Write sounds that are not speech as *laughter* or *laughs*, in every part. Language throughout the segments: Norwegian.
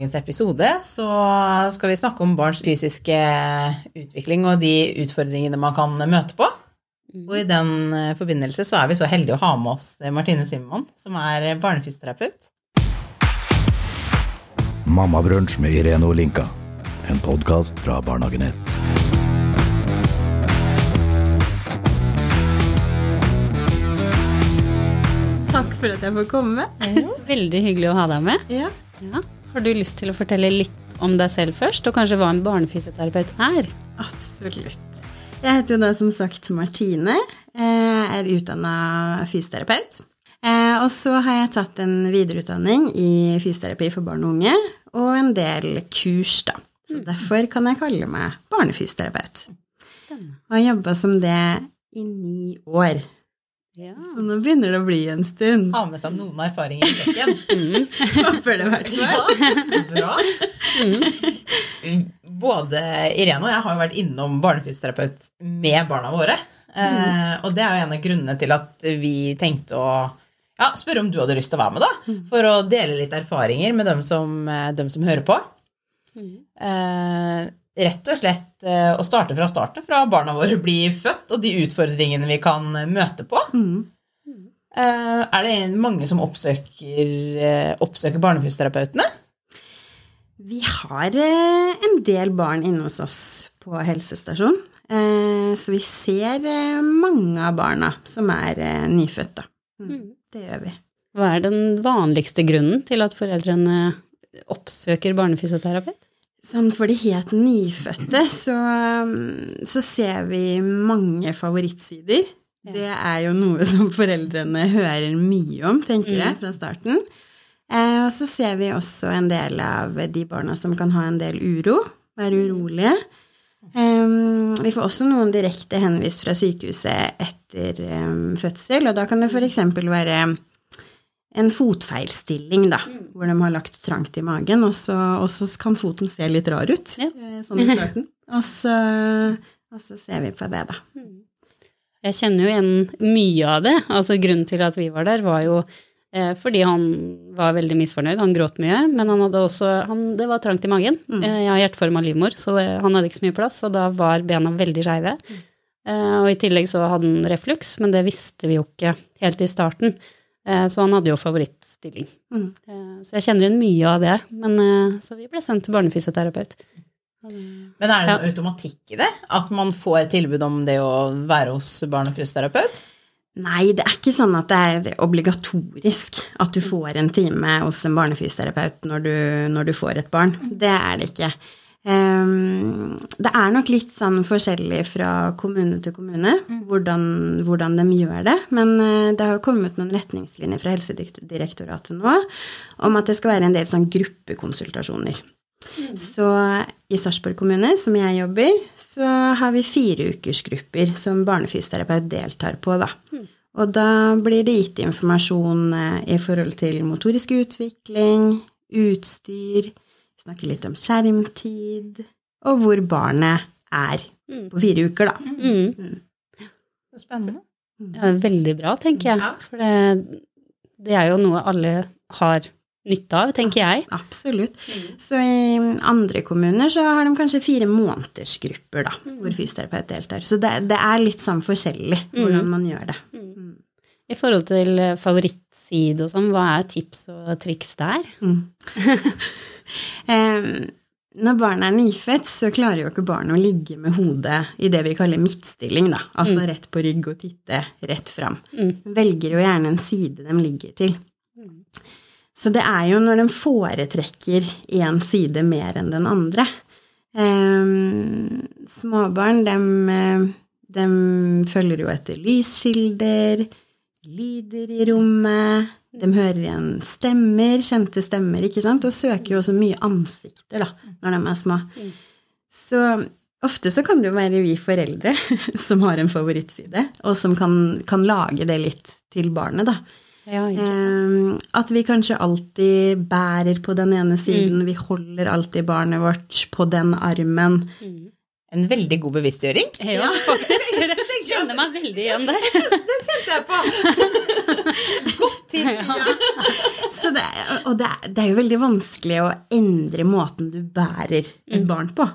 dagens episode så skal vi snakke om barns fysiske utvikling og de utfordringene man kan møte på. Og i den eh, forbindelse så er vi så heldige å ha med oss Martine Simon, som er barnefysioterapeut. Mammabrunsj med Irene Olinka. En podkast fra Barnehagenett. Takk for at jeg får komme. *laughs* Veldig hyggelig å ha deg med. Ja. Ja. Har du lyst til å fortelle litt om deg selv først, og kanskje hva en barnefysioterapeut er? Absolutt. Jeg heter jo da som sagt Martine. Jeg er utdanna fysioterapeut. Eh, og så har jeg tatt en videreutdanning i fysioterapi for barn og unge, og en del kurs, da. Så derfor kan jeg kalle meg barnefysioterapeut. Og har jobba som det i ni år. Ja. Så nå begynner det å bli en stund. Ha med seg noen erfaringer i sekken. Håper det i hvert fall. Så bra. *laughs* Både Irene og jeg har jo vært innom barnefysioterapeut med barna våre. Mm. og det er jo en av grunnene til at vi tenkte å ja, spørre om du hadde lyst til å være med, da. For å dele litt erfaringer med dem som, eh, dem som hører på. Eh, rett og slett eh, å starte fra starten, fra barna våre blir født, og de utfordringene vi kan møte på. Mm. er det mange som oppsøker, eh, oppsøker barnefysioterapeutene? Vi har eh, en del barn inne hos oss på helsestasjon. Eh, Så vi ser eh, mange av barna som er eh, nyfødte. Mm. Det gjør vi. Hva er den vanligste grunnen til at foreldrene oppsøker barnefysioterapeut? Sånn for de helt nyfødte så, mm, så ser vi mange favorittsider. Det er jo noe som foreldrene hører mye om, tenker jeg, fra starten. Eh, og så ser vi også en del av de barna som kan ha en del uro, være urolige. Um, vi får også noen direkte henvist fra sykehuset etter um, fødsel, og da kan det f.eks. være en fotfeilstilling, da, hvor de har lagt trangt i magen, og så, og så kan foten se litt rar ut, Ja. eh, sånn i starten. *laughs* Og så, og så ser vi på det, da. Jeg kjenner jo igjen mye av det. Altså Grunnen til at vi var der, var jo eh, fordi han var veldig misfornøyd. Han gråt mye, men han hadde også han, Det var trangt i magen. Eh, jeg har hjerteforma livmor, så det, han hadde ikke så mye plass, og da var bena veldig skeive. Eh, og i tillegg så hadde han refluks, men det visste vi jo ikke helt i starten. Eh, så han hadde jo favorittstilling. Mm. Eh, så jeg kjenner igjen mye av det. Men, eh, så vi ble sendt til barnefysioterapeut. Men er det noe automatikk i det? At man får tilbud om det å være hos barnefysioterapeut? Nei, det er ikke sånn at det er obligatorisk at du får en time hos en barnefysioterapeut når du, når du får et barn. Det er det ikke. Det er nok litt sånn forskjellig fra kommune til kommune hvordan, hvordan de gjør det. Men eh, det har jo kommet noen retningslinjer fra Helsedirektoratet nå om at det skal være en del sånn gruppekonsultasjoner. Så i Sarpsborg kommune, som jeg jobber, så har vi fireukersgrupper som barnefysioterapeut deltar på, da. Og da blir det gitt informasjon eh, i forhold til motorisk utvikling, utstyr, snakke litt om skjermtid, og hvor barnet er på fire uker, da. Mm. Så spennende. Ja, veldig bra, tenker jeg. Ja. For det, det er jo noe alle har nytte av, tenker jeg. Absolutt. Så i andre kommuner så har de kanskje fire månedersgrupper, da, hvor fysioterapeut deltar. Så det, det er litt sånn forskjellig hvordan man gjør det. I forhold til favorittside og sånn, hva er tips og triks der? Eh, *laughs* når barnet er nyfødt, så klarer jo ikke barnet å ligge med hodet i det vi kaller midtstilling, da. Altså rett på rygg og titte rett fram. Velger jo gjerne en side de ligger til. Så det er jo når de foretrekker én side mer enn den andre. Eh, småbarn, de, følger jo etter lyskilder, lyder i rommet, de hører igjen stemmer, kjente stemmer, ikke sant, og søker jo også mye ansikter, da, når de er små. Så ofte så kan det jo være vi foreldre *laughs* som har en favorittside, og som kan, kan lage det litt til barnet, da. Ja. Eh, At vi kanskje alltid bærer på den ene siden, vi holder alltid barnet vårt på den armen. En veldig god bevisstgjøring. Ja, faktisk. *laughs* Jeg kjenner meg veldig igjen der. *laughs* Det kjente jeg på. *laughs* Godt tips! *laughs* Så det, og det det er jo veldig vanskelig å endre måten du bærer et barn på.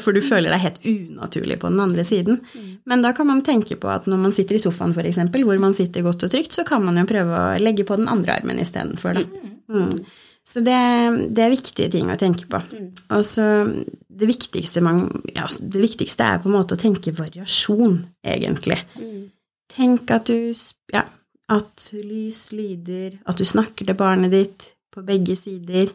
For du føler deg helt unaturlig på den andre siden. Men da kan man tenke på at når man sitter i sofaen, f.eks., hvor man sitter godt og trygt, så kan man jo prøve å legge på den andre armen istedenfor. da. Mm. Så det, det er viktige ting å tenke på. Og så det viktigste, man, ja, det viktigste er på en måte å tenke variasjon, egentlig. Tenk at du ja, at lys, lyder, at du snakker til barnet ditt på begge sider.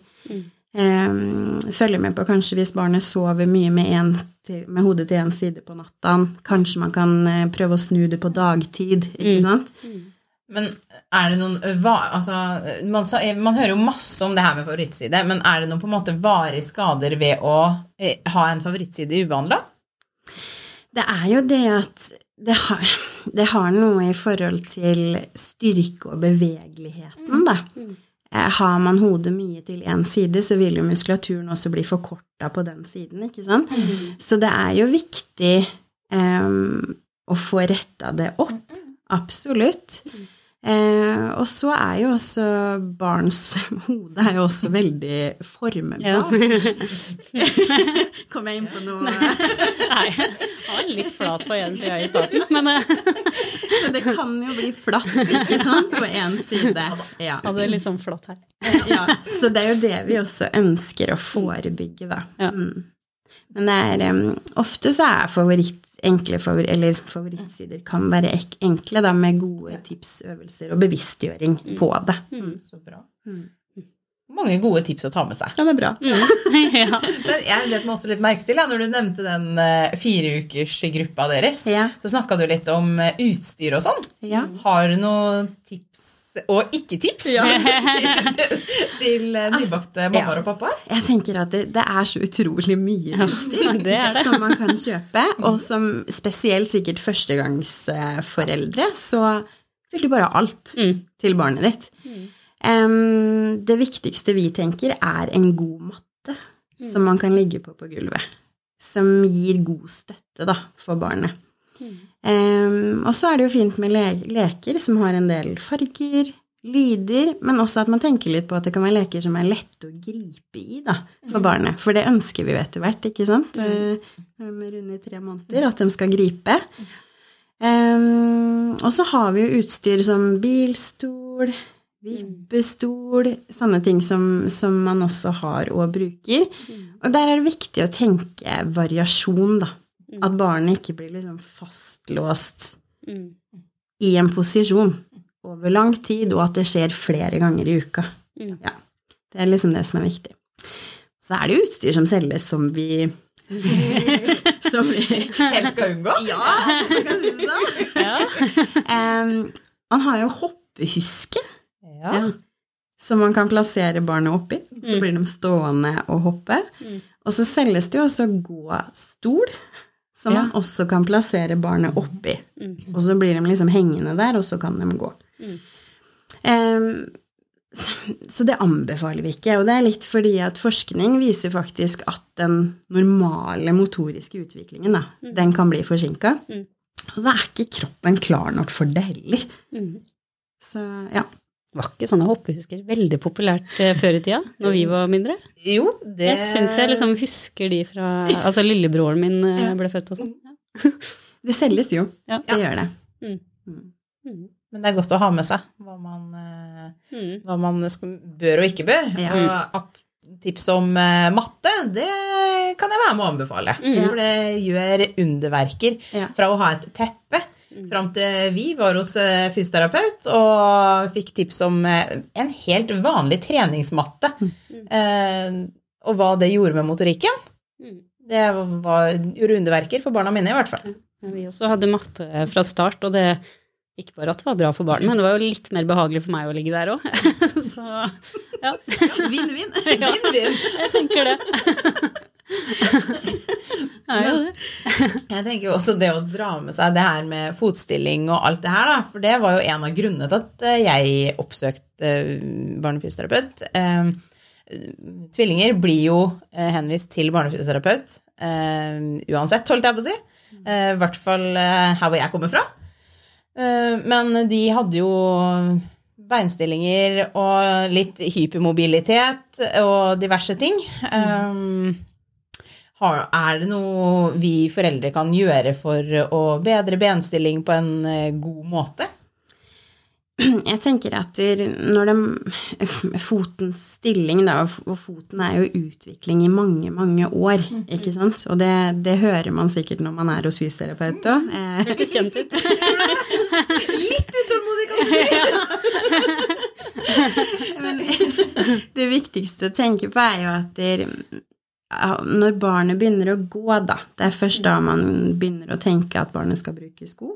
Em, følger med på kanskje hvis barnet sover mye med, en til, med hodet til én side på natta. Kanskje man kan eh, prøve å snu det på dagtid, ikke sant? Men er det noen va, altså, man, man hører jo masse om det her med favorittside, men er det noen på en måte varige skader ved å eh, ha en favorittside ubehandla? Det er jo det at det har, det har noe i forhold til styrke og bevegeligheten, da. Eh, Har man hodet mye til én side, så vil jo muskulaturen også bli forkorta på den siden, ikke sant? Så det er jo viktig um, å få retta det opp. Absolutt. Eh, og så er jo også barns *laughs* hode er jo også veldig formbart. *laughs* Kom jeg inn på noe Nei, jeg var litt flat på én side i starten, men eh, *laughs* Så det kan jo bli flatt, ikke sant, på én side. Ja. hadde litt sånn flatt her. ja. Så det er jo det vi også ønsker å forebygge, da. Ja. Mm. Men det er um, Ofte så er favoritt, enkle favor, eller favorittsider kan være ek, enkle, da, med gode tips, øvelser og bevisstgjøring på det. Så bra. Mange gode tips å ta med seg. Ja, det er bra. *laughs* ja. Men jeg vet meg også litt merke til, da, når du nevnte den uh, fireukersgruppa deres, Ja. så snakka du litt om eh, utstyr og sånn. Ja. Har du noen tips, og ikke-tips, *laughs* til uh, nybakte mammaer og pappaer? Jeg tenker at det, det er så utrolig mye utstyr *laughs* det er som man kan kjøpe, og som spesielt sikkert førstegangsforeldre, så vil du bare ha alt til barnet ditt. Em, det viktigste vi tenker, er en god matte som man kan ligge på på gulvet. Som gir god støtte da, for barnet. Em, og så er det jo fint med le leker som har en del farger, lyder, men også at man tenker litt på at det kan være leker som er lette å gripe i da, for barnet. For det ønsker vi jo etter hvert, ikke sant? Eh, Med runde i tre måneder, at de skal gripe. Um, og så har vi jo utstyr som bilstol, vippestol, sånne ting som, som man også har og bruker. Og der er det viktig å tenke variasjon, da. At barnet ikke blir liksom fastlåst Mm. i en posisjon over lang tid, og at det skjer flere ganger i uka. Mm. Ja, det er liksom det som er viktig. Så er det jo utstyr som selges som vi *laughs* Som vi Helst skal unngå? Ja, man si det sånn. um, man har jo hoppehuske, Ja. som man kan plassere barnet oppi. Så blir de stående og hoppe. Og så selges det jo også gåstol, som man også kan plassere barnet oppi. Og så blir de liksom hengende der, og så kan de gå. Um, så, så det anbefaler vi ikke. Og det er litt fordi at forskning viser faktisk at den normale motoriske utviklingen, da, den kan bli forsinka. Og så er ikke kroppen klar nok for det heller. Mm. Så ja. Var ikke sånne hoppehusker veldig populært eh, før i tida, når vi var mindre? Jo, det Jeg syns jeg liksom husker de fra Altså lillebroren min eh, ble født og sånn. Ja. Det selges jo. Ja. Det gjør det. Men det er godt å ha med seg hva man, eh, Mm. hva man skal, bør og ikke bør. Ja. Og tips om matte, det kan jeg være med å anbefale. For det gjør underverker. Fra å ha et teppe fram til vi var hos eh, fysioterapeut og fikk tips om eh, en helt vanlig treningsmatte. Mm. og hva det gjorde med motorikken. Mm. Det var, gjorde underverker for barna mine, i hvert fall. Vi også hadde matte fra start, og det ikke bare at det var bra for barn, men det var jo litt mer behagelig for meg å ligge der òg. *laughs* Så ja, *laughs* Vinn-vinn. *laughs* Ja. Vinn-vinn. jeg tenker det. *laughs* Er. Jeg tenker jo også det å dra med seg det her med fotstilling og alt det her, da. For det var jo en av grunnene til at eh, jeg oppsøkte eh, barnefysioterapeut. Eh, Tvillinger blir jo henvist til barnefysioterapeut uansett, holdt jeg på å si. I hvert fall her hvor jeg kommer fra. Men de hadde jo beinstillinger og litt hypermobilitet og diverse ting. Har, er det noe vi foreldre kan gjøre for å bedre benstilling på en eh, god måte? Jeg tenker at når de *laughs* Fotens stilling, da, og foten er jo utvikling i mange, mange år, ikke sant? Og det, det hører man sikkert når man er hos fysioterapeut òg. Eh, Hørtes kjent ut. *laughs* Litt utålmodig, kan du si! Men det viktigste å tenke på er jo at når barnet begynner å gå, da, det er først da man begynner å tenke at barnet skal bruke sko.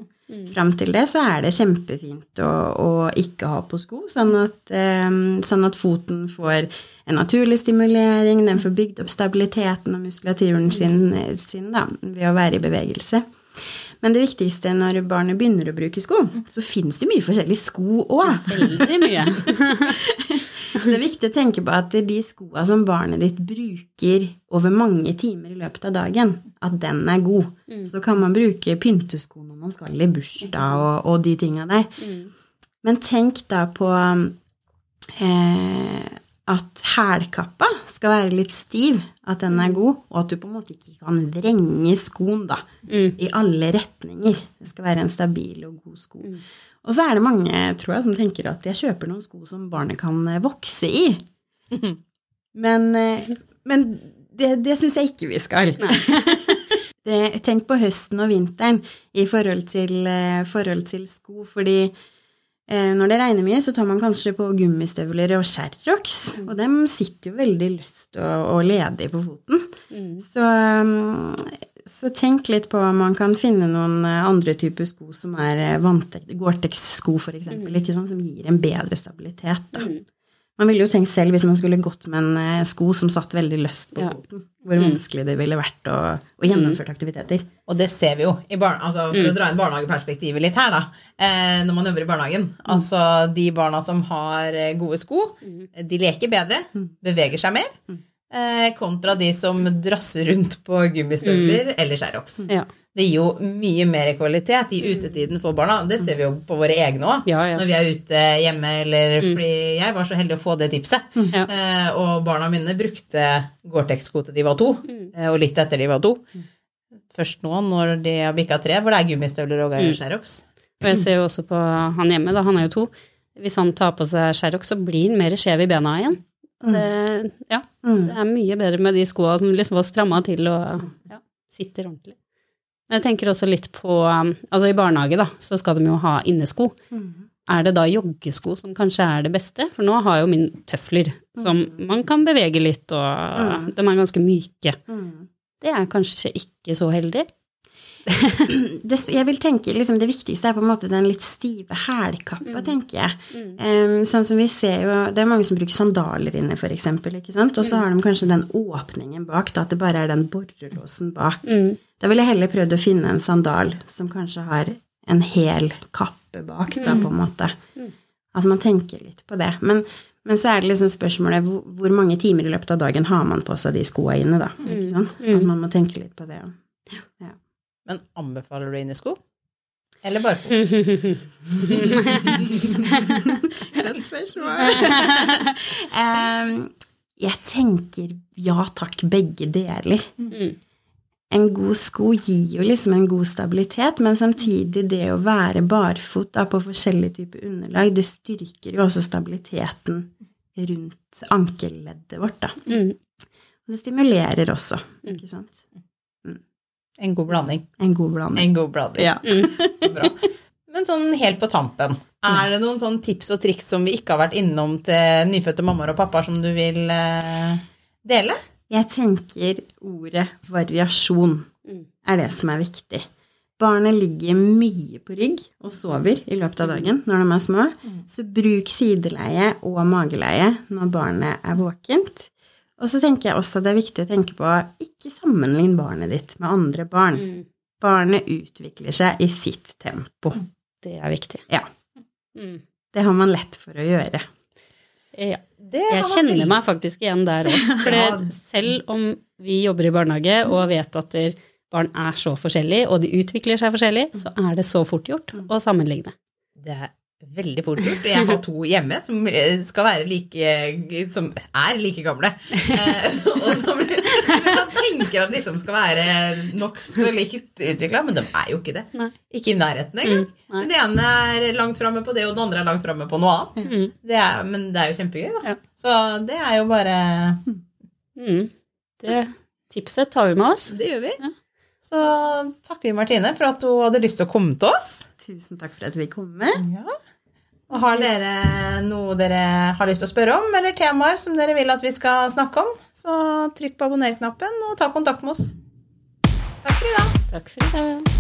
Fram til det så er det kjempefint å, å ikke ha på sko, sånn at, eh, sånn at foten får en naturlig stimulering, den får bygd opp stabiliteten og muskulaturen sin, sin da, ved å være i bevegelse. Men det viktigste når barnet begynner å bruke sko, så finnes det mye forskjellige sko òg. Veldig mye. *laughs* Så det er viktig å tenke på at de skoa som barnet ditt bruker over mange timer i løpet av dagen, at den er god. Så kan man bruke pyntesko når man skal i bursdag og, og de tinga der. Men tenk da på eh, at hælkappa skal være litt stiv, at den er god, og at du på en måte ikke kan vrenge skoen da, i alle retninger. Det skal være en stabil og god sko. Og så er det mange, tror jeg, som tenker at jeg kjøper noen sko som barnet kan eh, vokse i. *laughs* Men, eh, men det, det syns jeg ikke vi skal. *laughs* det, tenk på høsten og vinteren i forhold til, eh, forhold til sko, fordi eh, når det regner mye, så tar man kanskje på gummistøvler og sherrox, og dem sitter jo veldig løst og, og ledig på foten. Så, um, så tenk litt på om man kan finne noen eh, andre typer sko som er eh, Gore-Tex-sko for eksempel, ikke sant, som gir en bedre stabilitet. Da. Man ville jo tenkt selv hvis man skulle gått med en eh, sko som satt veldig løst på Ja. foten, hvor vanskelig det ville vært å, å gjennomføre aktiviteter. Og det ser vi jo, i barn, altså for å dra inn barnehageperspektivet litt her, da. Eh, når man jobber i barnehagen. Altså de barna som har gode sko, de leker bedre, beveger seg mer. Eh, kontra de som drasser rundt på gummistøvler eller Sherrox. Ja. Det gir jo mye mer kvalitet i utetiden for barna. Det ser vi jo på våre egne òg. Ja, ja. Når vi er ute hjemme, eller fordi jeg var så heldig å få det tipset. Ja. Eh, og barna mine brukte Gore-Tex-sko til de var to, eh, og litt etter de var to. Først nå, når de har bikka tre, hvor det er gummistøvler og Sherrox. Og jeg ser jo også på han hjemme, da, han er jo to. Hvis han tar på seg Sherrox, så blir han mer skjev i bena igjen. Og Det, ja, det er mye bedre med de skoa som liksom var stramma til og ja, sitter ordentlig. Men jeg tenker også litt på um, Altså i barnehage, da, så skal de jo ha innesko. Er det da joggesko som kanskje er det beste? For nå har jo min tøfler, som man kan bevege litt, og de er ganske myke. Det er kanskje ikke så heldig. *clears throat* det, jeg vil tenke liksom, Det viktigste er på en måte den litt stive hælkappa, tenker jeg. Em, sånn som vi ser jo, Det er mange som bruker sandaler inne, for eksempel, ikke sant? Og så har de kanskje den åpningen bak, da, at det bare er den borrelåsen bak. Da ville jeg heller prøvd å finne en sandal som kanskje har en hel kappe bak, da, på en måte. At man tenker litt på det. Men, men så er det liksom spørsmålet hvor, hvor mange timer i løpet av dagen har man på seg de skoa inne, da? Ikke sant? At man må tenke litt på det. Ja. Men anbefaler du innesko? Eller bare fot? Godt spørsmål. um, jeg tenker ja takk, begge deler. En god sko gir jo liksom en god stabilitet, men samtidig det å være barfot da, på forskjellige typer underlag, det styrker jo også stabiliteten rundt ankelleddet vårt. Da. Og det stimulerer også, ikke sant. En god blanding. En god blanding. En god blanding. Ja. Så bra. Men sånn helt på tampen, er det noen sånn tips og triks som vi ikke har vært innom til nyfødte mammaer og pappaer som du vil eh, dele? Jeg tenker ordet variasjon er det som er viktig. Barnet ligger mye på rygg og sover i løpet av dagen når de er små. Så bruk sideleie og mageleie når barnet er våkent. Og så tenker jeg også det er viktig å tenke på ikke sammenlign barnet ditt med andre barn. Barnet utvikler seg i sitt tempo. Det er viktig. Ja. Det har man lett for å gjøre. Ja. Det Jeg kjenner veldig- meg faktisk igjen der òg. For Ja. selv om vi jobber i barnehage og vet at barn er så forskjellige, og de utvikler seg forskjellig, så er det så fort gjort å sammenligne. Det er veldig fort gjort. Jeg har to hjemme som eh, skal være like Som er like gamle. Eh, og som man tenker at liksom skal være nokså likt utvikla, men de er jo ikke det. Nei. Ikke i nærheten engang. Mm, det ene er langt framme på det, og det andre er langt framme på noe annet. Mm. Det er, men det er jo kjempegøy, da. Ja. Så det er jo bare Mm. Det tipset tar vi med oss. Det gjør vi. Ja. Så takker vi Martine for at hun hadde lyst til å komme til oss. Tusen takk for at vi kom med. Ja. Og har dere noe dere har lyst til å spørre om, eller temaer som dere vil at vi skal snakke om, så trykk på abonner-knappen og ta kontakt med oss. Takk for i dag. Takk for i dag.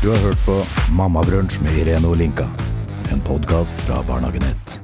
Du har hørt på Mammabrunsj med Irene Olinka. En podkast fra Barnehagenett.